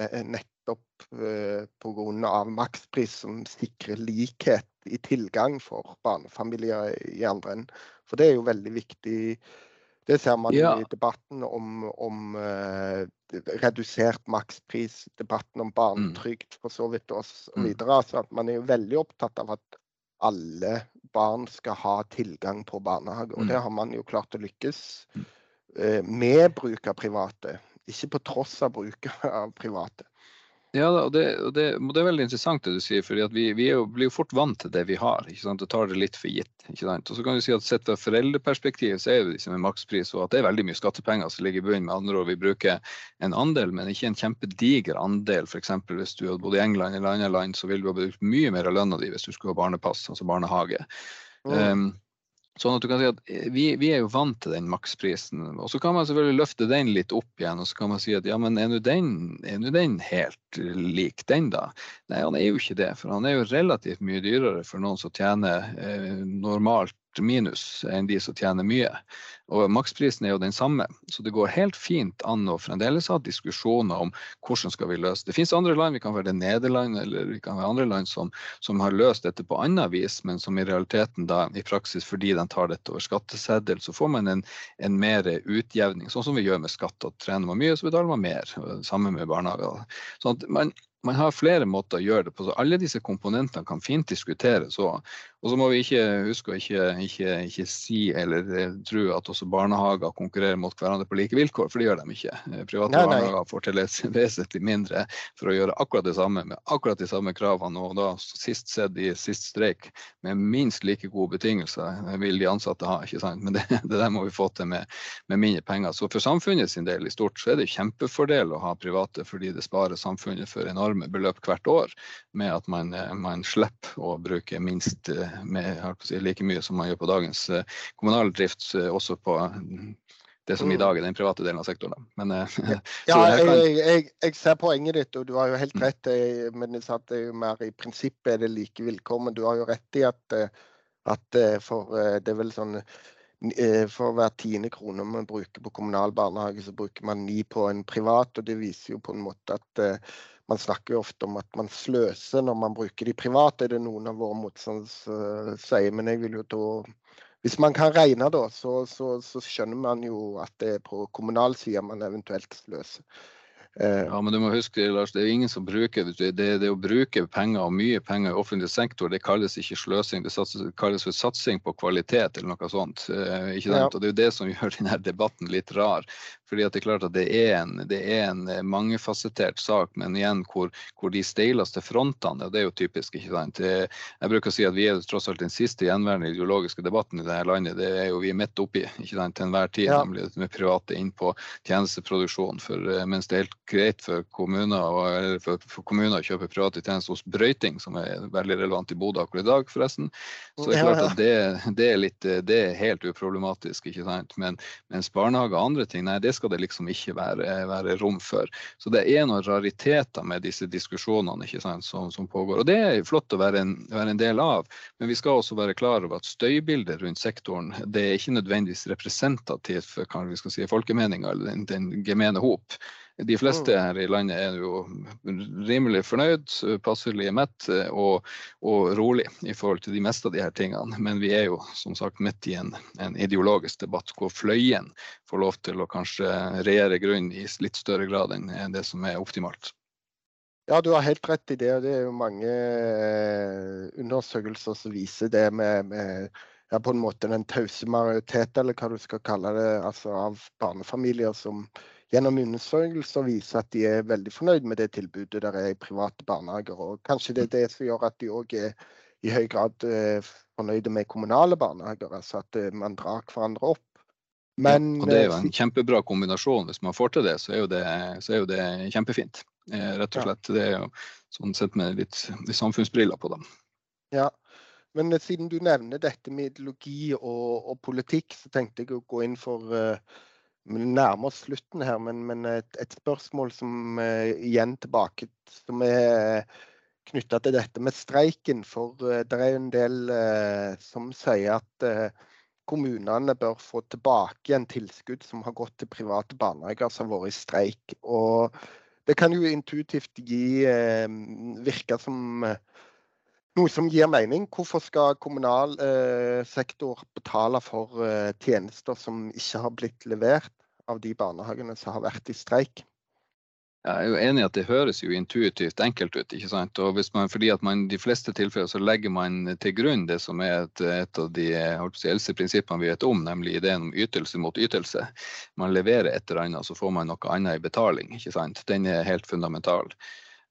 nettopp eh, pga. makspris som sikrer likhet i tilgang for barnefamilier i andre enden. For det er jo veldig viktig. Det ser man ja. i debatten om, om uh, redusert makspris, debatten om barnetrygd for så vidt osv. Mm. Altså at man er jo veldig opptatt av at alle barn skal ha tilgang på barnehage. Og mm. det har man jo klart å lykkes uh, med bruk av private. Ikke på tross av bruk av private. Ja, og det, og det, det, er veldig interessant det du sier, for vi, vi jo, blir jo fort vant til det vi har. ikke sant, Og tar det litt for gitt. ikke sant, og så kan du si at Sett fra foreldreperspektiv så er det liksom en makspris, og at det er veldig mye skattepenger som ligger i bunnen. Med andre ord, vi bruker en andel, men ikke en kjempediger andel. F.eks. hvis du hadde bodd i England eller andre land, så ville du ha brukt mye mer av lønna di hvis du skulle ha barnepass, altså barnehage. Mm. Um, Sånn at du kan si at eh, vi, vi, er jo vant til den maksprisen. Og så kan man selvfølgelig løfte den litt opp igjen, og så kan man si at ja, men er nå den, den, helt lik den, da? Nei, han er jo ikke det. For han er jo relativt mye dyrere for noen som tjener eh, normalt minus enn de som tjener mye. Og Maksprisen er jo den samme, så det går helt fint an å fremdeles ha diskusjoner om hvordan skal vi løse det. Det finnes andre land, vi kan være Nederland eller vi kan være andre land som, som har løst dette på annet vis, men som i realiteten da i praksis fordi de tar dette over skatteseddel, så får man en, en mer utjevning. Sånn som vi gjør med skatt. at Trener man mye, så betaler man mer. Sammen med barnehager. Sånn at man, man har flere måter å gjøre det på. så Alle disse komponentene kan fint diskuteres. Og, og så må vi ikke huske å ikke, ikke, ikke, si eller eh, tro at også barnehager konkurrerer mot hverandre på like vilkår, for det gjør de ikke. Eh, private nei, nei. barnehager får til et [LAUGHS] vesentlig mindre for å gjøre akkurat det samme med akkurat de samme kravene. Og da sist sett i sist streik med minst like gode betingelser vil de ansatte ha. ikke sant? Men det, [LAUGHS] det der må vi få til med, med mindre penger. Så for samfunnet sin del i stort så er det kjempefordel å ha private fordi det sparer samfunnet for enorme beløp hvert år med at man, eh, man slipper å bruke minst eh, med, si, like mye som man gjør på dagens eh, kommunale drift, også på mm, det som i mm. dag er den private delen av sektoren. Men, ja, [LAUGHS] jeg, jeg, jeg, ser poenget ditt, og du har jo helt mm. rett. Men det er jo mer i prinsippet er det like vilkår. Men du har jo rett i at, at for det er vel sånn for hver tiende krone man bruker på kommunal barnehage, så bruker man ni på en privat. og Det viser jo på en måte at man snakker jo ofte om at man sløser når man bruker de private, er det noen av våre motstandere sier. Men hvis man kan regne, da, så, så, så, skjønner man jo at det er på kommunal side man eventuelt sløser. Eh, ja, men du må huske, Lars, det er ingen som bruker det, det å bruke penger og mye penger i offentlig sektor, det kalles ikke sløsing, det kalles for satsing på kvalitet eller noe sånt. Eh, ikke sant? Ja. Og Det er jo det som [LAUGHS] gjør denne debatten litt rar. Fordi at Det er klart at det er en, det er en eh, mangefasettert sak, men igjen hvor, hvor de steileste frontene, og det er jo typisk. ikke sant? Jeg bruker å si at vi er tross alt den siste gjenværende ideologiske debatten i dette landet. Det er jo vi er midt oppi ikke sant? til enhver tid, ja. nemlig med private inn på tjenesteproduksjon. For, mens det er helt greit for kommuner, for, for kommuner å kjøpe private tjenester hos brøyting, som er veldig relevant i Bodø akkurat i dag, forresten. Så det er klart at det, det, er, litt, det er helt uproblematisk. ikke sant? Men, mens barnehage og andre ting, nei, det skal det liksom ikke være, være rom for. Så det er noen rariteter med disse diskusjonene ikke sant, som, som pågår. Og det er flott å være en, være en, del av, men vi skal også være klar over at støybildet rundt sektoren det er ikke nødvendigvis representativt for hva vi skal si, folkemeninga eller den, den gemene hop. De fleste mm. her i landet er jo rimelig fornøyd, passelig mett og, og, rolig i forhold til de meste av de her tingene. Men vi er jo som sagt midt i en, en ideologisk debatt hvor fløyen får lov til å kanskje regjere grunn i litt større grad enn det som er optimalt. Ja, du har helt rett i det. Det er jo mange eh, undersøkelser som viser det med, med ja, på en måte den tause majoritet, eller hva du skal kalle det, altså av barnefamilier som gjennom undersøkelser viser at de er veldig fornøyd med det tilbudet der er i private barnehager. Og kanskje det er det som gjør at de òg er i høy grad eh, fornøyde med kommunale barnehager. Altså at eh, man drar hverandre opp. Men, ja, og det er jo en eh, kjempebra kombinasjon. Hvis man får til det, så er jo det, er jo det kjempefint. Rett og slett. Det er jo sånn sett med litt, litt samfunnsbriller på dem. Ja, men siden du nevner dette med ideologi og, og, politikk, så tenkte jeg å gå inn for uh, nærmer oss slutten her, men, men et, et, spørsmål som uh, igjen tilbake som er knytta til dette med streiken. For uh, det er en del uh, som sier at kommunene bør få tilbake igjen tilskudd som har gått til private barnehager som har vært i streik. Og det kan jo intuitivt gi virke som noe som gir mening. Hvorfor skal kommunal eh, sektor betale for eh, tjenester som ikke har blitt levert av de barnehagene som har vært i streik? Jeg er jo enig i at det høres jo intuitivt enkelt ut. ikke sant? Og hvis man, fordi at man i de fleste tilfeller så legger man til grunn det som er et, et av de si, eldste prinsippene vi vet om, nemlig ideen om ytelse mot ytelse. Man leverer et eller annet, så får man noe annet i betaling. ikke sant? Den er helt fundamental.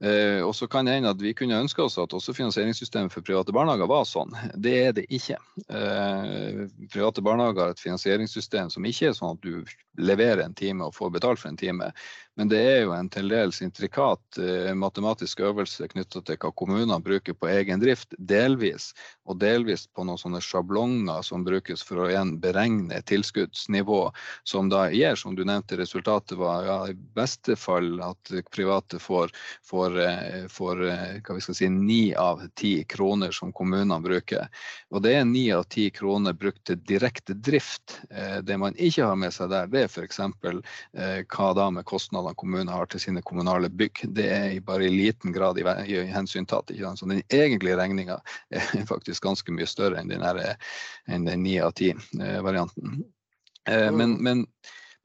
Eh, og så kan det hende at vi kunne ønske oss at også finansieringssystemet for private barnehager var sånn. Det er det ikke. Eh, private barnehager har et finansieringssystem som ikke er sånn at du leverer en time og får betalt for en time. Men det er jo en til dels intrikat eh, matematisk øvelse knytta til hva kommunene bruker på egen drift, delvis. Og delvis på noen sånne sjablonger som brukes for å igjen beregne tilskuddsnivå, som da gir, som du nevnte, resultatet var ja, i beste fall at private får, får, eh, får eh, hva vi skal si, ni av ti kroner som kommunene bruker. Og det er ni av ti kroner brukt til direkte drift. Eh, det man ikke har med seg der, det er f.eks. Eh, hva da med kostnadene kommunene har til sine kommunale bygg. Det er bare i liten grad i, i hensyntatt. Så den egentlige regninga er [LAUGHS] faktisk ganske mye større enn den ni av ti-varianten. Eh, men, mm. men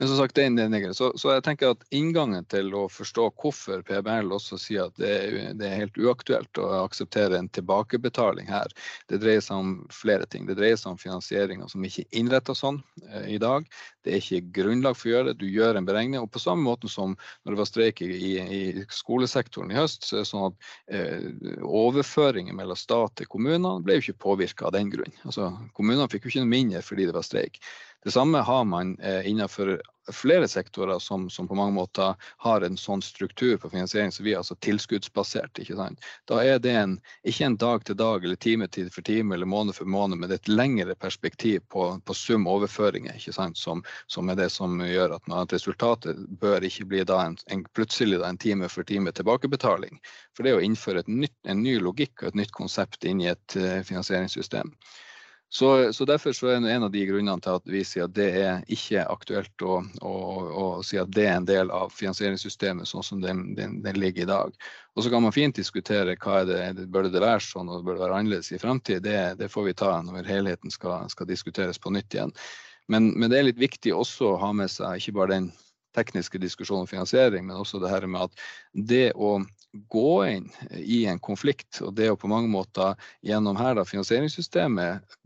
men som sagt, det er en så, så, jeg tenker at inngangen til å forstå hvorfor PBL også sier at det er, det er, helt uaktuelt å akseptere en tilbakebetaling her, det dreier seg om flere ting. Det dreier seg om finansieringer som ikke er innretta sånn eh, i dag. Det er ikke grunnlag for å gjøre det. Du gjør en beregning. Og på samme måte som når det var streik i, i skolesektoren i høst, så er det sånn at eh, overføringer mellom stat til kommunene ble jo ikke påvirka av den grunn. Altså, kommunene fikk jo ikke noe mindre fordi det var streik. Det samme har man eh, innenfor flere sektorer som, som, på mange måter har en sånn struktur på finansiering som vi altså tilskuddsbasert. ikke sant? Da er det en, ikke en dag til dag eller time til for time eller måned for måned, men et lengre perspektiv på, på sum overføringer ikke sant? Som, som, er det som gjør at, at resultatet bør ikke bli da en, en plutselig da en time for time tilbakebetaling. For det er å innføre nytt, en ny logikk og et nytt konsept inn i et uh, finansieringssystem. Så, så, Derfor så er en av de grunnene til at vi sier at det er ikke aktuelt å, å, å si at det er en del av finansieringssystemet sånn som den, den, den, ligger i dag. Og Så kan man fint diskutere hva er det, bør det være sånn og bør det være annerledes i fremtiden. Det, det, får vi ta når helheten skal, skal diskuteres på nytt igjen. Men, men, det er litt viktig også å ha med seg ikke bare den tekniske diskusjonen om finansiering, men også det her med at det å gå inn i en konflikt, og det å på mange måter gjennom her da finansieringssystemet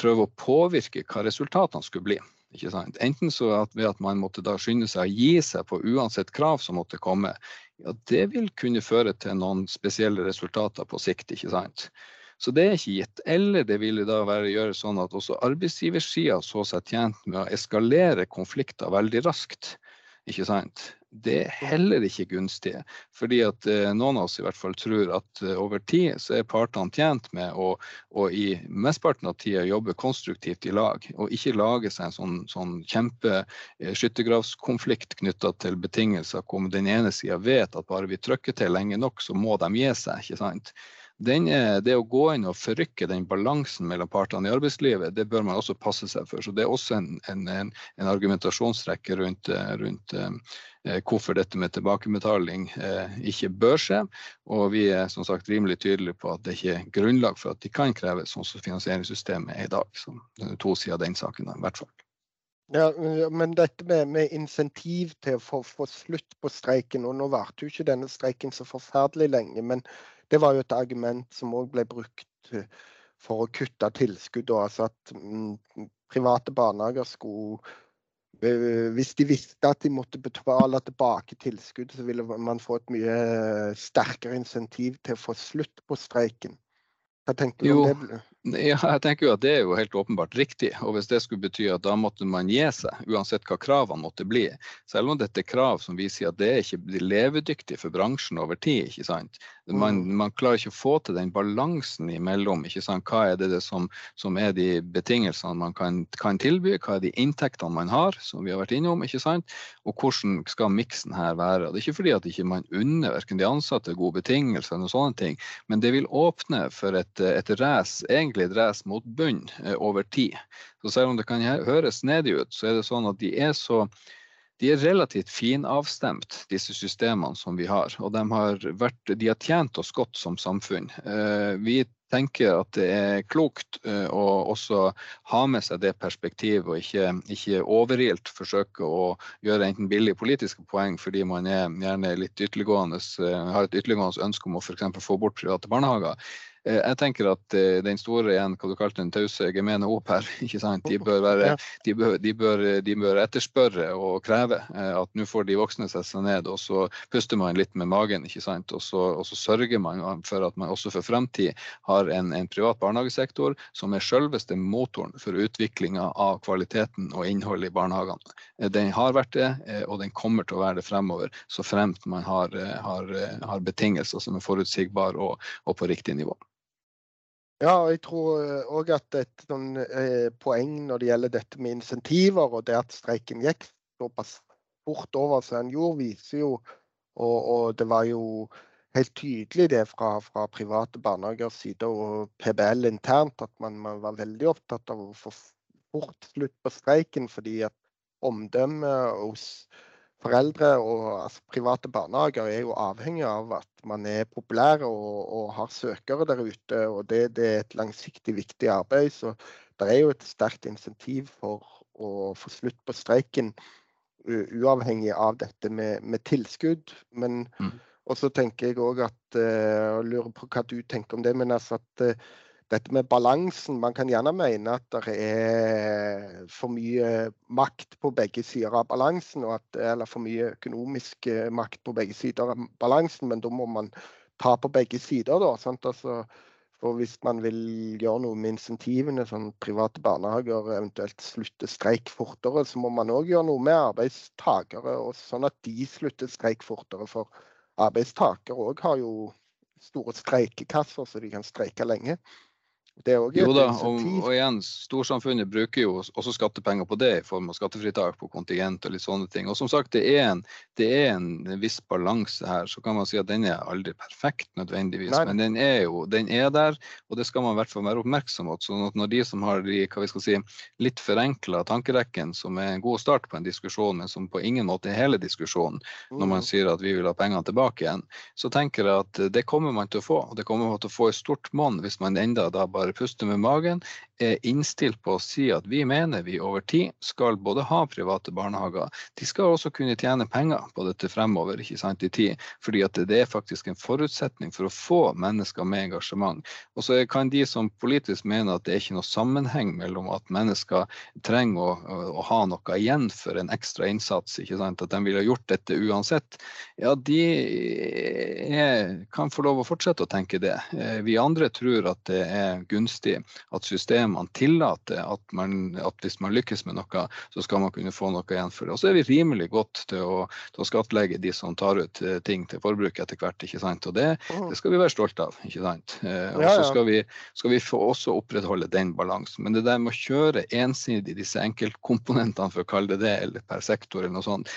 prøve å påvirke hva resultatene skulle bli. Ikke sant? Enten så at ved at man måtte da skynde seg å gi seg på uansett krav som måtte komme, ja, det vil kunne føre til noen spesielle resultater på sikt. ikke sant? Så det er ikke gitt. Eller det ville da være å gjøre sånn at også arbeidsgiversida så seg tjent med å eskalere konflikter veldig raskt. Ikke sant? Det er heller ikke gunstig. Fordi at eh, noen av oss i hvert fall tror at eh, over tid så er partene tjent med å, å i mesteparten av tida jobbe konstruktivt i lag, og ikke lage seg en sånn, sånn kjempe eh, knytta til betingelser hvor den ene sida vet at bare vi trykker til lenge nok, så må de gi seg. ikke sant? Den, det å gå inn og forrykke den balansen mellom partene i arbeidslivet, det bør man også passe seg for. Så Det er også en, en, en argumentasjonsrekke rundt, rundt eh, hvorfor dette med tilbakebetaling eh, ikke bør skje. Og vi er som sagt rimelig tydelige på at det ikke er grunnlag for at de kan kreve sånn som finansieringssystemet er i dag. Så er to sider av den saken, i hvert fall. Ja, Men dette med, med insentiv til å få, få, slutt på streiken, og nå varte jo ikke denne streiken så forferdelig lenge. men det var jo et argument som òg ble brukt eh, for å kutte tilskudd. Altså at mm, private barnehager skulle eh, Hvis de visste at de måtte betale tilbake tilskudd, så ville man få et mye sterkere insentiv til å få slutt på streiken. Hva tenker du om det? Ja, jeg tenker jo at Det er jo helt åpenbart riktig. og Hvis det skulle bety at da måtte man gi seg, uansett hva kravene måtte bli, selv om dette er krav som vi sier at det er ikke levedyktig for bransjen over tid. ikke sant? Man, mm. man klarer ikke å få til den balansen imellom. ikke sant? Hva er det, det som, som, er de betingelsene man kan, kan, tilby, hva er de inntektene man har, som vi har vært innom, ikke sant? og hvordan skal miksen her være. Og Det er ikke fordi at ikke man unner verken de ansatte gode betingelser, eller sånne ting, men det vil åpne for et, et race egentlig et mot bunn eh, over tid. Så selv om det kan høres snedig ut, så er det sånn at de er så de er relativt finavstemt, disse systemene som vi har. Og de har, vært, de har tjent oss godt som samfunn. Eh, vi tenker at det er klokt eh, å også ha med seg det perspektivet, og ikke, ikke overilt forsøke å gjøre enten billige politiske poeng fordi man er gjerne litt ytterliggående, har et ytterliggående ønske om å f.eks. få bort private barnehager. Eh, jeg tenker at eh, den store igjen, hva du kalte den tause gemene opp her, [LAUGHS] ikke sant? De bør, være, de bør, de bør, de bør etterspørre og kreve eh, at nå får de voksne sette seg ned, og så puster man litt med magen. ikke sant? Og så, og så sørger man for at man også for fremtid har en, en privat barnehagesektor som er selveste motoren for utviklinga av kvaliteten og innholdet i barnehagene. Den har vært det, og den kommer til å være det fremover, så fremt man har, har, har betingelser som er forutsigbare og, og på riktig nivå. Ja, og jeg tror òg at et sånn, eh, poeng når det gjelder dette med insentiver, og det at streiken gikk såpass fort over som den gjorde, viser jo og, og, det var jo helt tydelig det fra, fra private barnehagers side og PBL internt at man, man, var veldig opptatt av å få fort slutt på streiken, fordi at omdømmet hos foreldre og altså, private barnehager er jo avhengig av at man er populær og, og har søkere der ute. og det, det, er et langsiktig viktig arbeid. Så det er jo et sterkt insentiv for å få slutt på streiken, uavhengig av dette med, med tilskudd. Men mm. Og så tenker jeg òg at og lurer på hva du tenker om det. men altså at uh, dette med balansen. Man kan gjerne mene at det er for mye makt på begge sider av balansen, at, eller for mye økonomisk eh, makt på begge sider av balansen, men da må man ta på begge sider. Da, altså, for Hvis man vil gjøre noe med insentivene, sånn private barnehager eventuelt slutter streik fortere, så må man òg gjøre noe med arbeidstakere, sånn at de slutter streik fortere. For arbeidstakere òg har jo store streikekasser, så de kan streike lenge. Det Jo da, og, og igjen, storsamfunnet bruker jo også skattepenger på det i form av skattefritak på kontingent og litt sånne ting. Og som sagt, det er en, det er en viss balanse her. Så kan man si at den er aldri perfekt nødvendigvis, Nei. men den er jo den er der, og det skal man i hvert fall være oppmerksom på. Sånn at når de som har de, hva vi skal si, litt forenkla tankerekken, som er en god start på en diskusjon, men som på ingen måte er hele diskusjonen, når man Mm. sier at vi vil ha pengene tilbake igjen, så tenker jeg at det kommer man til å få. Og det kommer man til å få i stort monn hvis man enda da bare puster med magen, er innstilt på å si at vi mener vi over tid skal både ha private barnehager, de skal også kunne tjene penger på dette fremover ikke sant, i tid. Fordi at det er faktisk en forutsetning for å få mennesker med engasjement. Og så kan de som politisk mener at det er ikke noe sammenheng mellom at mennesker trenger å, å ha noe igjen for en ekstra innsats, ikke sant? at de ville gjort dette uansett, ja, de er, kan få lov å fortsette å tenke det. Eh, Vi andre tror at det er gunstig at systemene tillater at, man, at hvis man lykkes med noe, så skal man kunne få noe igjen for det. Og så er vi rimelig godt til å, til å skattlegge de som tar ut eh, ting til forbruk etter hvert. ikke sant? Og det, Mm. det skal vi være stolte av. ikke sant? Eh, Og så skal vi, skal vi få også opprettholde den balansen. Men det der med å kjøre ensidig disse enkeltkomponentene, for å kalle det det, eller per sektor eller noe sånt,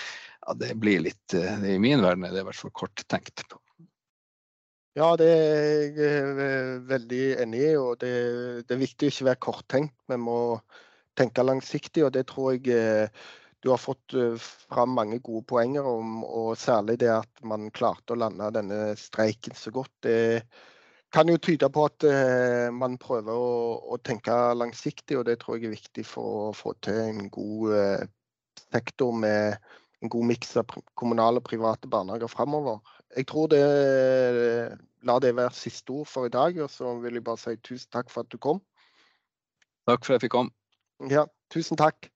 ja, det blir litt eh, I min verden er det i hvert fall kort tenkt på. Ja, det er jeg eh, veldig enig i. og det, det er viktig å ikke være korttenkt. Vi må tenke langsiktig, og det tror jeg eh, du har fått eh, fram mange gode poenger om. Og særlig det at man klarte å lande denne streiken så godt. Det kan jo tyde på at man prøver å, å tenke langsiktig, og det tror jeg er viktig for å få til en god sektor med en god miks av kommunale og private barnehager framover. Jeg tror det La det være siste ord for i dag. Og så vil jeg bare si tusen takk for at du kom. Takk for at jeg fikk komme. Ja, tusen takk.